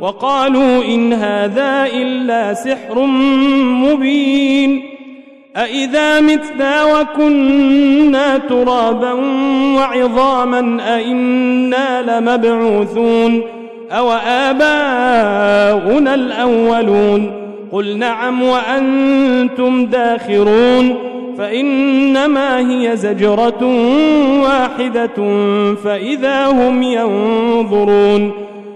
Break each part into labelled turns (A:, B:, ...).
A: وقالوا إن هذا إلا سحر مبين أإذا متنا وكنا ترابا وعظاما أئنا لمبعوثون أو آباؤنا الأولون قل نعم وأنتم داخرون فإنما هي زجرة واحدة فإذا هم ينظرون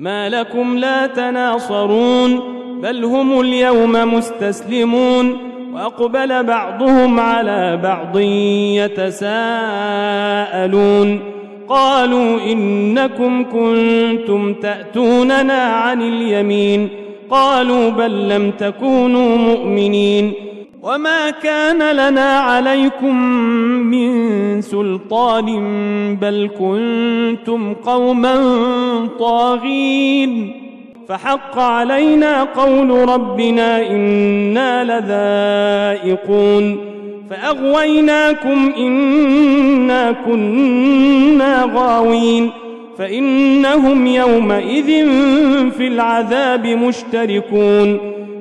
A: ما لكم لا تناصرون بل هم اليوم مستسلمون. وأقبل بعضهم على بعض يتساءلون. قالوا إنكم كنتم تأتوننا عن اليمين. قالوا بل لم تكونوا مؤمنين. وما كان لنا عليكم من سلطان بل كنتم قوما طاغين فحق علينا قول ربنا إنا لذائقون فأغويناكم إنا كنا غاوين فإنهم يومئذ في العذاب مشتركون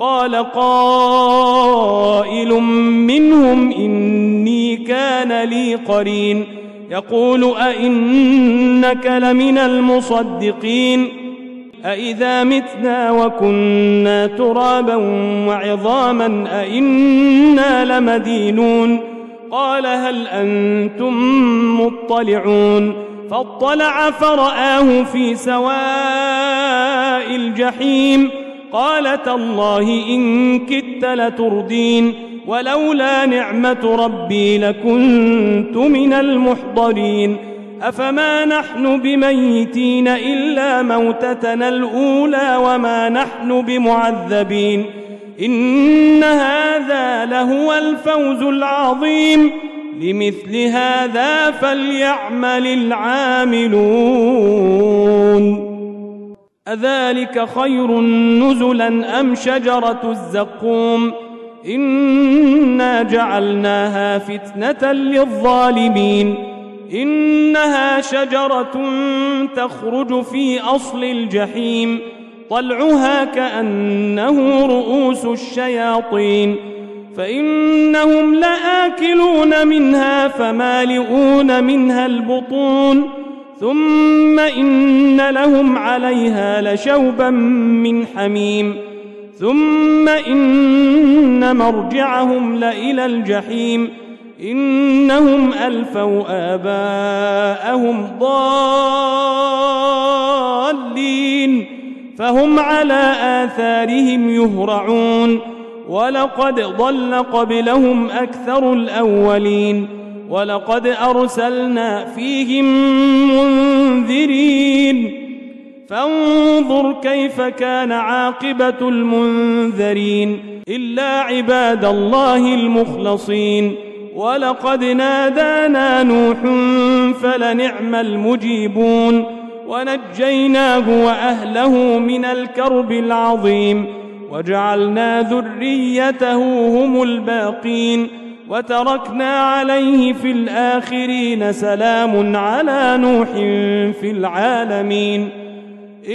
A: قال قائل منهم إني كان لي قرين. يقول أئنك لمن المصدقين. أئذا متنا وكنا ترابا وعظاما أئنا لمدينون. قال هل أنتم مطلعون؟ فاطلع فرآه في سواء الجحيم. قال تالله إن كدت لتردين ولولا نعمة ربي لكنت من المحضرين أفما نحن بميتين إلا موتتنا الأولى وما نحن بمعذبين إن هذا لهو الفوز العظيم لمثل هذا فليعمل العاملون أذلك خير نزلا أم شجرة الزقوم؟ إنا جعلناها فتنة للظالمين. إنها شجرة تخرج في أصل الجحيم. طلعها كأنه رؤوس الشياطين. فإنهم لآكلون منها فمالئون منها البطون. ثم إن لهم عليها لشوبا من حميم ثم إن مرجعهم لإلى الجحيم إنهم ألفوا آباءهم ضالين فهم على آثارهم يهرعون ولقد ضل قبلهم أكثر الأولين ولقد أرسلنا فيهم منذرين. فانظر كيف كان عاقبة المنذرين. إلا عباد الله المخلصين. ولقد نادانا نوح فلنعم المجيبون. ونجيناه وأهله من الكرب العظيم. وجعلنا ذريته هم الباقين. وتركنا عليه في الآخرين سلام على نوح في العالمين.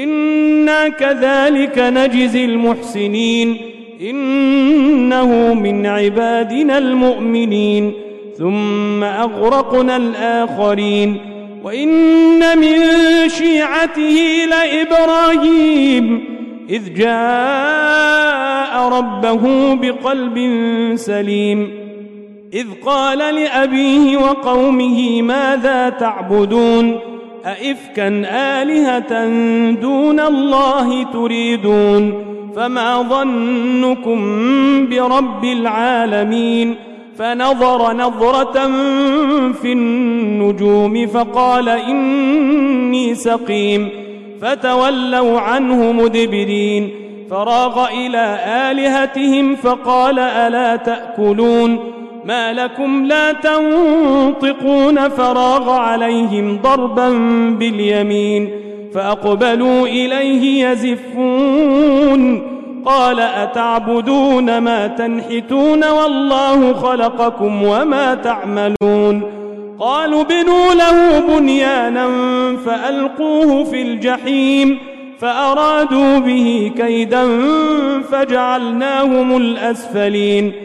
A: إنا كذلك نجزي المحسنين. إنه من عبادنا المؤمنين. ثم أغرقنا الآخرين. وإن من شيعته لإبراهيم. إذ جاء ربه بقلب سليم. إذ قال لأبيه وقومه ماذا تعبدون؟ أئفكا آلهة دون الله تريدون؟ فما ظنكم برب العالمين؟ فنظر نظرة في النجوم فقال إني سقيم. فتولوا عنه مدبرين. فراغ إلى آلهتهم فقال ألا تأكلون؟ ما لكم لا تنطقون فراغ عليهم ضربا باليمين فأقبلوا إليه يزفون قال أتعبدون ما تنحتون والله خلقكم وما تعملون قالوا بنوا له بنيانا فألقوه في الجحيم فأرادوا به كيدا فجعلناهم الأسفلين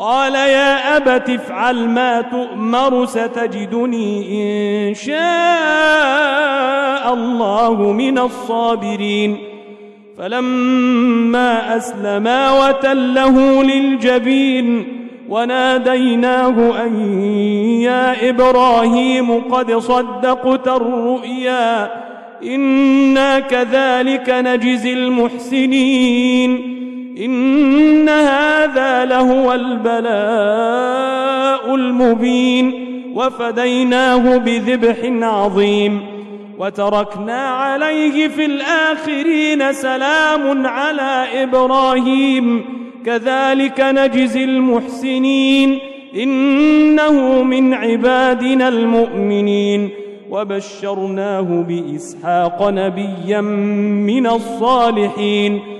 A: قال يا أبت افعل ما تؤمر ستجدني إن شاء الله من الصابرين. فلما أسلما وتله للجبين وناديناه أن يا إبراهيم قد صدقت الرؤيا إنا كذلك نجزي المحسنين. إن هذا لهو البلاء المبين وفديناه بذبح عظيم وتركنا عليه في الآخرين سلام على إبراهيم. كذلك نجزي المحسنين. إنه من عبادنا المؤمنين. وبشرناه بإسحاق نبيا من الصالحين.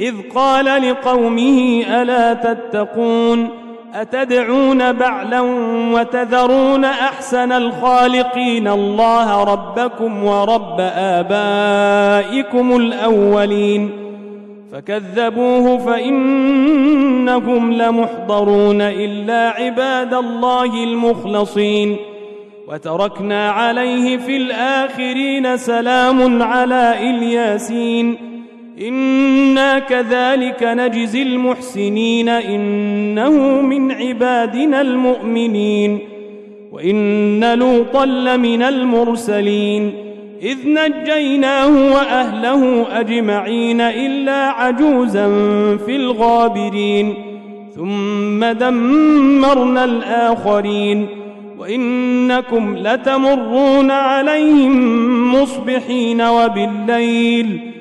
A: إذ قال لقومه ألا تتقون أتدعون بعلا وتذرون أحسن الخالقين الله ربكم ورب آبائكم الأولين فكذبوه فإنهم لمحضرون إلا عباد الله المخلصين وتركنا عليه في الآخرين سلام على إلياسين إنا كذلك نجزي المحسنين إنه من عبادنا المؤمنين وإن لوطا لمن المرسلين إذ نجيناه وأهله أجمعين إلا عجوزا في الغابرين ثم دمرنا الآخرين وإنكم لتمرون عليهم مصبحين وبالليل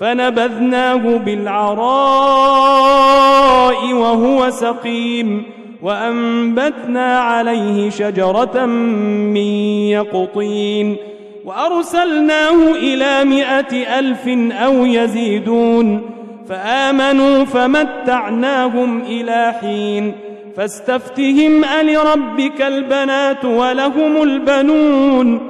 A: فنبذناه بالعراء وهو سقيم وأنبتنا عليه شجرة من يقطين وأرسلناه إلى مائة ألف أو يزيدون فآمنوا فمتعناهم إلى حين فاستفتهم ألربك البنات ولهم البنون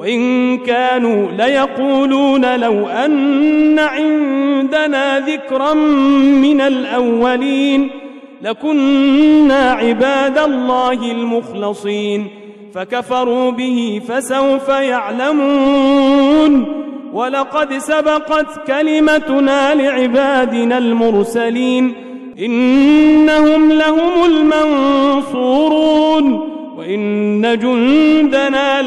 A: وإن كانوا ليقولون لو أن عندنا ذكرا من الأولين لكنا عباد الله المخلصين فكفروا به فسوف يعلمون ولقد سبقت كلمتنا لعبادنا المرسلين إنهم لهم المنصورون وإن جندنا